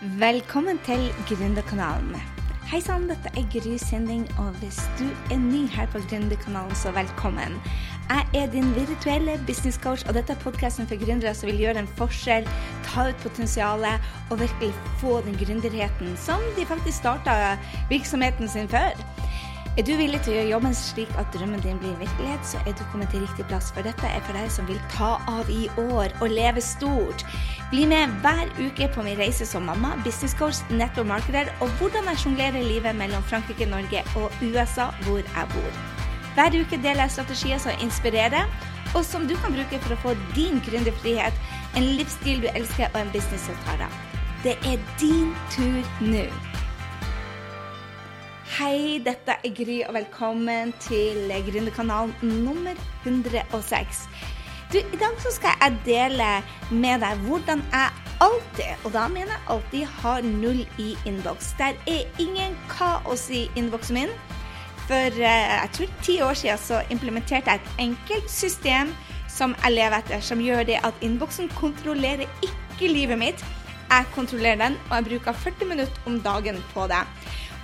Velkommen til Gründerkanalen. Hei sann, dette er Gry Sinding, og hvis du er ny her på Gründerkanalen, så velkommen. Jeg er din virtuelle businesscoach, og dette er podkasten for gründere som vil gjøre en forskjell, ta ut potensialet og virkelig få den gründerheten som de faktisk starta virksomheten sin før. Er du villig til å gjøre jobben slik at drømmen din blir virkelighet, så er du kommet til riktig plass, for dette er for deg som vil ta av i år og leve stort. Bli med hver uke på min reise som mamma, businesscoach, nettomarkeder og hvordan jeg sjonglerer livet mellom Frankrike, Norge og USA, hvor jeg bor. Hver uke deler jeg strategier som inspirerer, og som du kan bruke for å få din gründerfrihet, en livsstil du elsker og en business som tar av. Det er din tur nå. Hei, dette er Gry, og velkommen til Gründerkanalen nummer 106. Du, I dag så skal jeg dele med deg hvordan jeg alltid, og da mener jeg alltid, har null i innboks. Der er ingen kaos i innboksen min. For eh, jeg tror ti år siden så implementerte jeg et enkelt system som jeg lever etter, som gjør det at innboksen kontrollerer ikke livet mitt. Jeg kontrollerer den, og jeg bruker 40 minutter om dagen på det.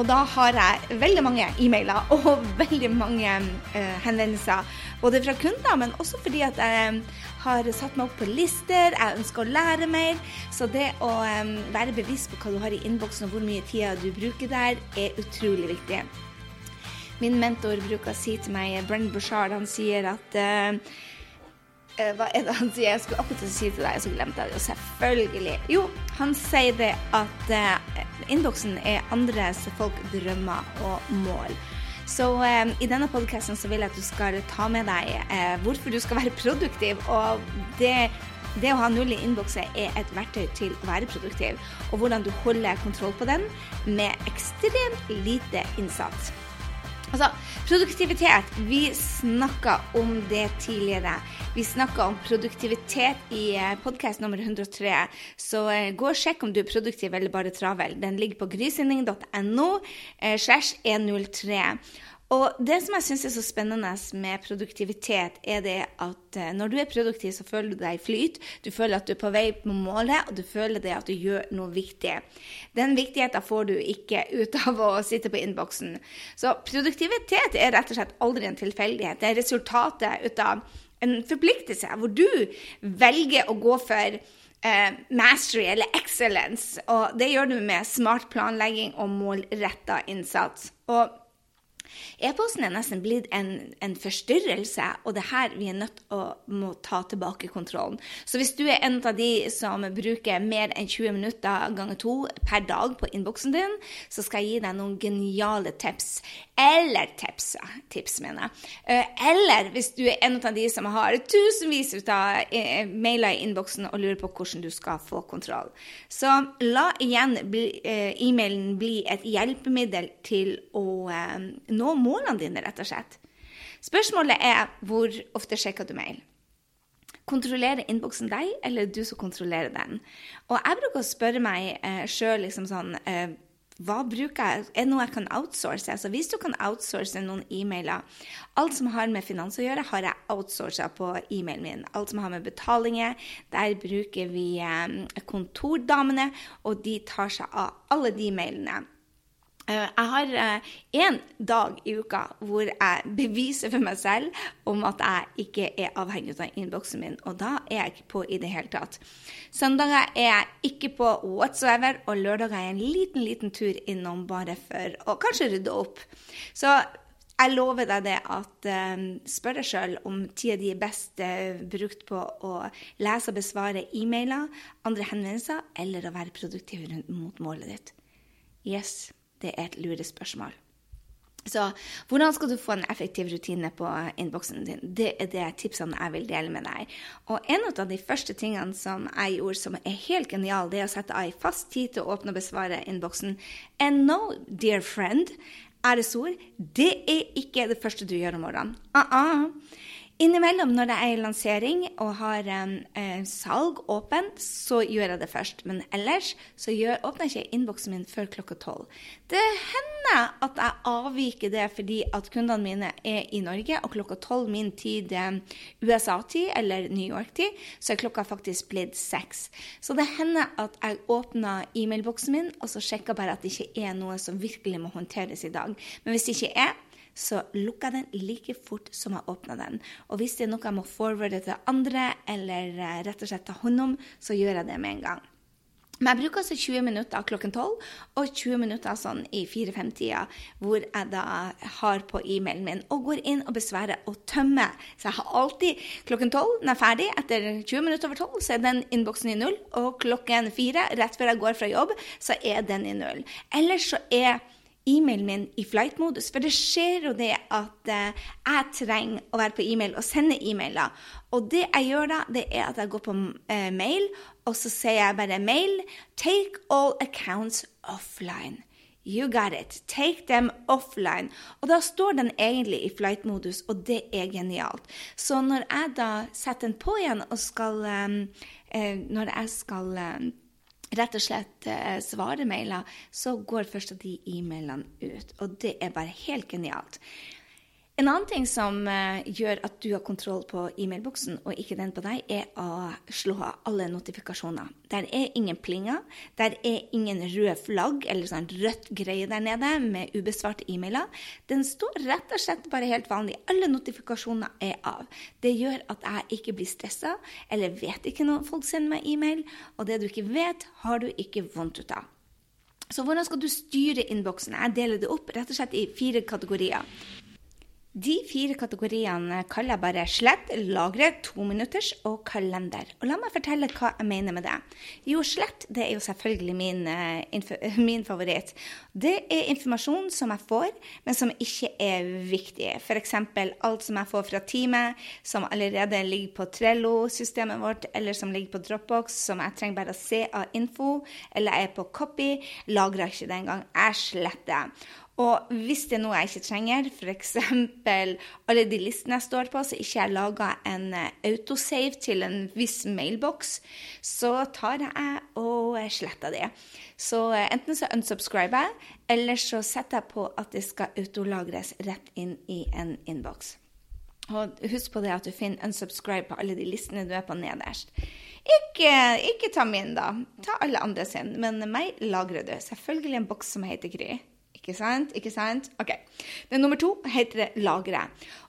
Og da har jeg veldig mange e-mailer og veldig mange uh, henvendelser. Både fra kunder, men også fordi at jeg har satt meg opp på lister, jeg ønsker å lære mer. Så det å um, være bevisst på hva du har i innboksen og hvor mye tid du bruker der, er utrolig viktig. Min mentor bruker å si til meg, Brenn Bushard, han sier at uh, Eh, hva er det han sier? Jeg skulle akkurat si til deg, så glemte jeg det jo selvfølgelig. Jo, han sier det at uh, innboksen er andres folk drømmer og mål. Så um, i denne podkasten så vil jeg at du skal ta med deg uh, hvorfor du skal være produktiv. Og det, det å ha null i innboksen er et verktøy til å være produktiv. Og hvordan du holder kontroll på den med ekstremt lite innsats. Altså, produktivitet. Vi snakka om det tidligere. Vi snakka om produktivitet i eh, podkast nummer 103. Så eh, gå og sjekk om du er produktiv eller bare travel. Den ligger på grysynding.no eh, slash 103. Og det som jeg syns er så spennende med produktivitet, er det at eh, når du er produktiv, så føler du deg i flyt. Du føler at du er på vei på målet, og du føler det at du gjør noe viktig. Den viktigheten får du ikke ut av å sitte på innboksen. Så produktivitet er rett og slett aldri en tilfeldighet. Det er resultatet ut av en forpliktelse, hvor du velger å gå for eh, mastery eller excellence. Og det gjør du med smart planlegging og målretta innsats. Og E-posten er nesten blitt en, en, forstyrrelse, og det er her vi er nødt til å må ta tilbake kontrollen. Så hvis du er en av de som bruker mer enn 20 minutter ganger to per dag på innboksen din, så skal jeg gi deg noen geniale tips. Eller tips, tips mener jeg. Eh, eller hvis du er en av de som har tusenvis av eh, mailer i innboksen og lurer på hvordan du skal få kontroll. Så la igjen eh, e-mailen bli et hjelpemiddel til å nå målene dine, rett og slett. Spørsmålet er hvor ofte sjekker du mail? Kontrollerer innboksen deg, eller du som kontrollerer den? Og jeg bruker å spørre meg eh, sjøl liksom sånn eh, hva bruker jeg? Er det noe jeg kan outsource? Altså, hvis du kan outsource noen e-mailer Alt som har med finans å gjøre, har jeg outsourca på e-mailen min. Alt som har med betalinger, der bruker vi eh, kontordamene, og de tar seg av alle de mailene. Eh, jeg har én eh, dag i uka hvor jeg beviser for meg selv om at jeg ikke er avhengig av innboksen min, og da er jeg ikke på i det hele tatt. Søndager er jeg ikke på whatsoever, og lørdager er jeg en liten, liten tur innom bare for å kanskje rydde opp. Så jeg lover deg det at um, spør deg sjøl om tida di er best brukt på å lese og besvare e-mailer, andre henvendelser, eller å være produktiv mot målet ditt. Yes det er et lurespørsmål. Så hvordan skal du få en effektiv rutine på innboksen din? Det er det tipsene jeg vil dele med deg. Og en av de første tingene som jeg gjorde som er helt genial, det er å sette av fast tid til å åpne og besvare innboksen. And no, dear friend, æresord, det er ikke det første du gjør om morgenen. Uh -uh. Innimellom når det er lansering og har eh, salg åpent, så gjør jeg det først. Men ellers så gjør, åpner jeg ikke innboksen min før klokka tolv. Det hender at jeg avviker det fordi at kundene mine er i Norge, og klokka tolv min tid, um, USA-tid eller New York-tid, så er klokka faktisk blitt seks. Så det hender at jeg åpner e-mailboksen min, og så sjekker bare at det ikke er noe som virkelig må håndteres i dag. Men hvis det ikke er, så lukker jeg den like fort som jeg åpner den. Og hvis det er noe jeg må forwarde til andre, eller eh, rett og slett ta hånd om, så gjør jeg det med en gang. Men jeg bruker altså 20 minutter klokken 12 og 20 minutter sånn i 4-5-tida, hvor jeg da har på e-mailen min og går inn og besværer og tømmer. Så jeg har alltid klokken 12, når jeg er ferdig, etter 20 minutter over 12, så er den innboksen i null. Og klokken 4, rett før jeg går fra jobb, så er den i null. Ellers så er e-mailen min i flight-modus. For det skjer jo det at uh, jeg trenger å være på e-mail og sende e-mailer. Og det jeg gjør da, det er at jeg går på uh, mail, og så sier jeg bare mail Take all accounts offline. You got it. Take them offline. Og da står den egentlig i flight-modus, og det er genialt. Så når jeg da setter den på igjen og skal um, uh, Når jeg skal um, rett og slett eh, svarer mailer, så går først de e-mailene ut. Og det er bare helt genialt. En annen ting som uh, gjør at du har kontroll på e-mailboksen, og ikke den på deg, er å slå av alle notifikasjoner. Der er ingen plinger, der er ingen røde flagg eller sånn rødt greie der nede med ubesvarte e-mailer. Den står rett og slett bare helt vanlig. Alle notifikasjoner er av. Det gjør at jeg ikke blir stressa, eller vet ikke når folk sender meg e-mail, og det du ikke vet, har du ikke vondt ut av. Så hvordan skal du styre innboksen? Jeg deler det opp rett og slett i fire kategorier. De fire kategoriene kaller jeg bare slett, lagre, tominutters og kalender. Og la meg fortelle hva jeg mener med det. Jo, slett det er jo selvfølgelig min, uh, min favoritt. Det er informasjon som jeg får, men som ikke er viktig. F.eks. alt som jeg får fra teamet, som allerede ligger på Trello-systemet vårt, eller som ligger på Dropbox, som jeg trenger bare å se av info, eller jeg er på copy, lagrer ikke det engang. Jeg sletter. Og hvis det er noe jeg ikke trenger, f.eks. alle de listene jeg står på, så ikke jeg lager en eh, autosave til en viss mailboks, så tar jeg og sletter det. Så eh, enten så unsubscriber jeg, eller så setter jeg på at det skal autolagres rett inn i en innboks. Og husk på det at du finner unsubscribe på alle de listene du er på nederst. Ikke, ikke ta min, da. Ta alle andre sin. Men meg lagrer du. Selvfølgelig en boks som heter Gry. Ikke sant? Ikke sant? Ok. Den nummer to heter det lagre.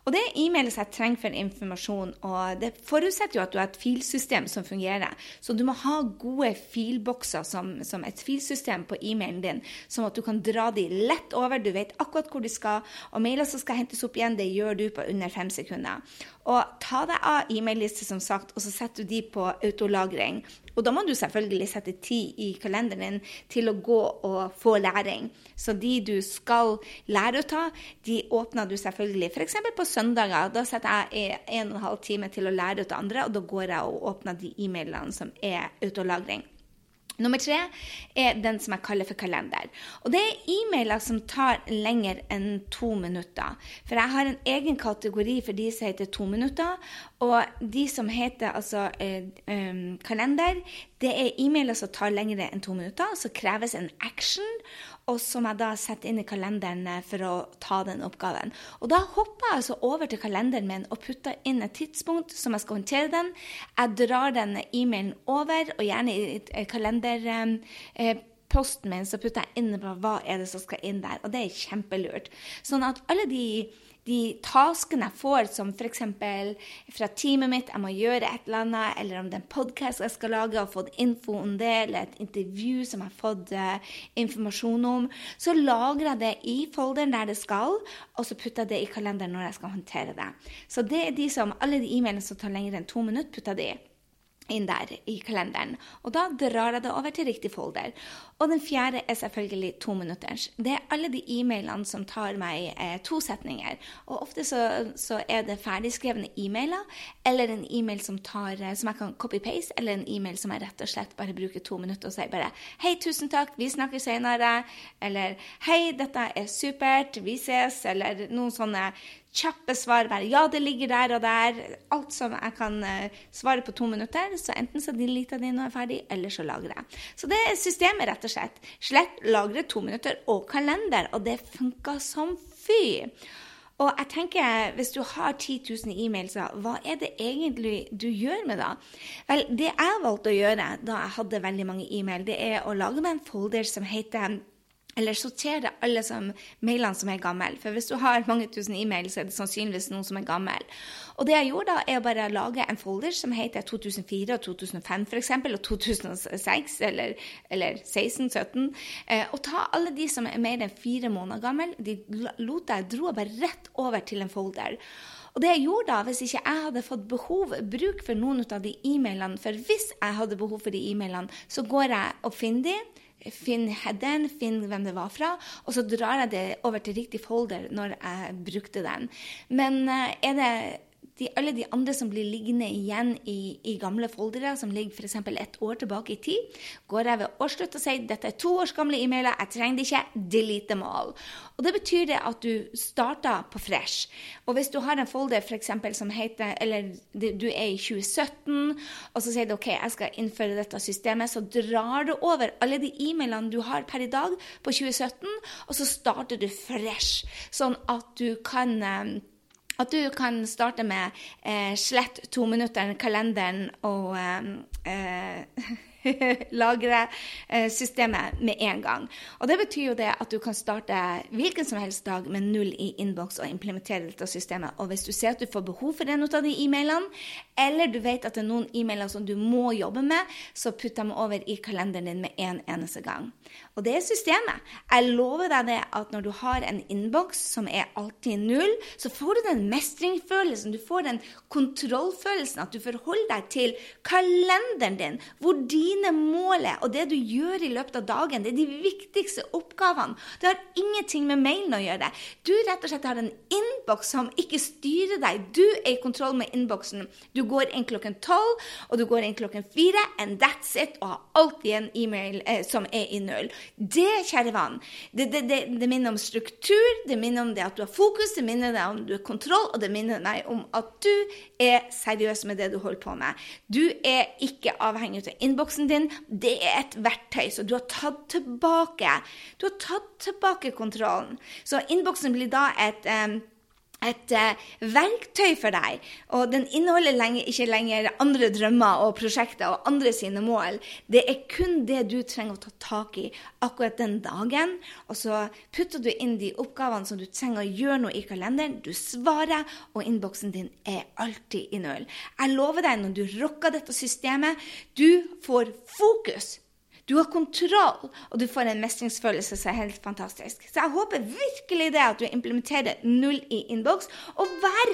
Og det er e-mail som jeg trenger for informasjon. Og det forutsetter jo at du har et filsystem som fungerer. Så du må ha gode filbokser som, som et filsystem på e-mailen din, sånn at du kan dra de lett over. Du vet akkurat hvor de skal. Og mailer som skal hentes opp igjen, det gjør du på under fem sekunder. Og ta deg av e-mail-liste som sagt, og så setter du de på autolagring. Og da må du selvfølgelig sette tid i kalenderen din til å gå og få læring. Så de du skal lære å ta, de åpner du selvfølgelig. F.eks. på søndager. Da setter jeg en og en halv time til å lære ut andre, og da går jeg og åpner de e-mailene som er autolagring. Nummer tre er den som jeg kaller for kalender. Og det er e-mailer som tar lenger enn to minutter. For jeg har en egen kategori for de som heter to minutter. Og de som heter altså eh, um, kalender, det er e-mailer som tar lengre enn to minutter. Så kreves en action og som jeg da setter inn i kalenderen eh, for å ta den oppgaven. Og da hopper jeg altså over til kalenderen min og putter inn et tidspunkt som jeg skal håndtere den. Jeg drar den e-mailen over, og gjerne i kalenderposten eh, min så putter jeg inn hva er det som skal inn der, og det er kjempelurt. Sånn at alle de de taskene jeg får, som f.eks. fra teamet mitt, jeg må gjøre et eller annet, eller om det er en podkast jeg skal lage og fått info om det, eller et intervju som jeg har fått uh, informasjon om, så lagrer jeg det i folderen der det skal, og så putter jeg det i kalenderen når jeg skal håndtere det. Så det er de som, alle de e-mailene som tar lenger enn to minutter, putter det i inn der i kalenderen. Og da drar jeg det over til riktig folder. Og den fjerde er selvfølgelig to minutters. Det er alle de e-mailene som tar meg eh, to setninger. Og ofte så, så er det ferdigskrevne e-mailer, eller en e-mail som, tar, eh, som jeg kan copy-paste, eller en e-mail som jeg rett og slett bare bruker to minutter og sier bare Hei, tusen takk, vi snakkes senere. Eller Hei, dette er supert, vi ses. Eller noen sånne kjappe svar være ja, det ligger der og der. Alt som jeg kan uh, svare på to minutter. Så enten så deleter jeg det når jeg er ferdig, eller så lagrer jeg. Så det er systemet, rett og slett. Slett, lagre to minutter og kalender. Og det funka som fy. Og jeg tenker, hvis du har 10 000 e-mails, hva er det egentlig du gjør med det? Vel, det jeg valgte å gjøre da jeg hadde veldig mange e-mail, det er å lage meg en folder som heter eller sortere alle som, mailene som er gamle. For hvis du har mange tusen e-mail, så er det sannsynligvis noen som er gammel. Og det jeg gjorde da, er å bare lage en folder som heter 2004 og 2005 f.eks., og 2006 eller, eller 16-17, eh, og ta alle de som er mer enn fire måneder gamle, de lot jeg dro bare rett over til en folder. Og det jeg gjorde da, hvis ikke jeg hadde fått behov, bruk for noen av de e-mailene, for hvis jeg hadde behov for de e-mailene, så går jeg og finner de Finn headeren, finn hvem det var fra, og så drar jeg det over til riktig folder når jeg brukte den. Men eh, er det de, alle de andre som blir liggende igjen i, i gamle foldere, som ligger f.eks. et år tilbake i tid, går jeg ved årsslutt og sier dette er to års gamle e-mailer, jeg trenger det ikke, delete dem all. Og Det betyr det at du starter på fresh. Og hvis du har en folder for eksempel, som heter Eller du er i 2017, og så sier du OK, jeg skal innføre dette systemet, så drar du over alle de e-mailene du har per i dag på 2017, og så starter du fresh, sånn at du kan eh, at du kan starte med eh, slett to minutter kalenderen og eh, eh lagre eh, med en gang. Og Det betyr jo det at du kan starte hvilken som helst dag med null i innboks og implementere dette systemet. Og hvis du ser at du får behov for en av de e-mailene, eller du vet at det er noen e-mailer som du må jobbe med, så putt dem over i kalenderen din med en eneste gang. Og det er systemet. Jeg lover deg det at når du har en innboks som er alltid null, så får du den mestringsfølelsen, du får den kontrollfølelsen, at du forholder deg til kalenderen din, hvor dine mål er, og det du gjør i løpet av dagen. Det er de viktigste oppgavene. Det har ingenting med mailen å gjøre. Du rett og slett har en innboks som ikke styrer deg. Du er i kontroll med innboksen. Du går inn klokken tolv, og du går inn klokken fire, and that's it, og har alltid en e-mail eh, som er i null. Det, kjære vann, det, det, det, det, minner om struktur, det minner om det at du har fokus, det minner deg om du har kontroll, og det minner deg om at du er seriøs med det du holder på med. Du er ikke avhengig av innboksen din. Det er et verktøy, så du har tatt tilbake. Du har tatt tilbake kontrollen. Så innboksen blir da et um, et uh, verktøy for deg. Og den inneholder lenge, ikke lenger andre drømmer og prosjekter og andre sine mål. Det er kun det du trenger å ta tak i akkurat den dagen. Og så putter du inn de oppgavene som du trenger å gjøre noe i kalenderen. Du svarer, og innboksen din er alltid i null. Jeg lover deg, når du rocker dette systemet, du får fokus du har kontroll, og du får en mestringsfølelse som er helt fantastisk. Så jeg håper virkelig det at du implementerer null i innboks, og vær,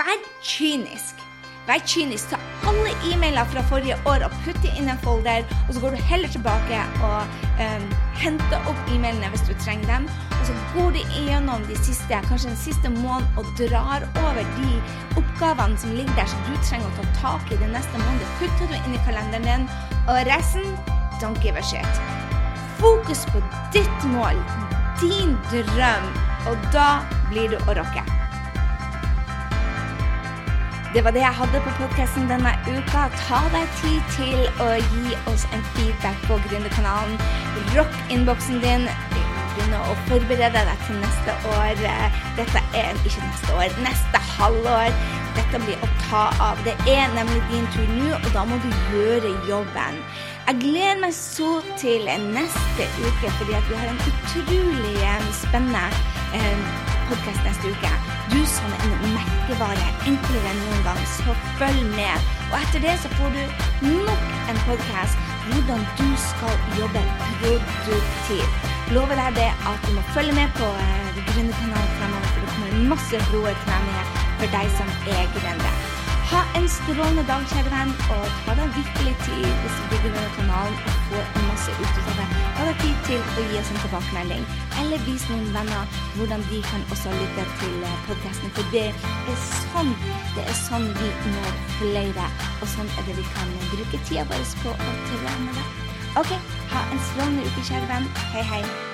vær kynisk. Vær kynisk. Ta alle e-mailer fra forrige år og putt dem inn en folder, og så går du heller tilbake og um, henter opp e-mailene hvis du trenger dem. Og så går du igjennom de siste, kanskje den siste måneden og drar over de oppgavene som ligger der som du trenger å ta tak i den neste måneden. Putter du inn i kalenderen din, og resten don't give a shit. Fokus på ditt mål, din drøm, og da blir du å rocke. Det var det jeg hadde på podkasten denne uka. Ta deg tid til å gi oss en feedback på Gründerkanalen. Rock innboksen din. Begynne å forberede deg til neste år. Dette er ikke neste år, neste halvår. Dette blir å ta av. Det er nemlig din tur nå, og da må du gjøre jobben. Jeg gleder meg så til neste uke, fordi vi har en utrolig eh, spennende eh, podkast neste uke. Du som en merkevare, enklere enn noen gang, så følg med. Og etter det så får du nok en podkast hvordan du skal jobbe produktivt. Lover deg det at du må følge med på eh, kanal fremover, for det kommer masse gode treninger for deg som er gründer. Ha en strålende dag, kjære venn, og ta deg virkelig tid hvis du digger denne kanalen og får masse ut av det. Ta deg tid til å gi oss en tilbakemelding, eller vis noen venner hvordan de kan også lytte til eh, podkasten. For det er sånn det er sånn vi når flere, og sånn er det vi kan bruke tida vår på å trene det. OK, ha en strålende uke, kjære venn. Hei, hei.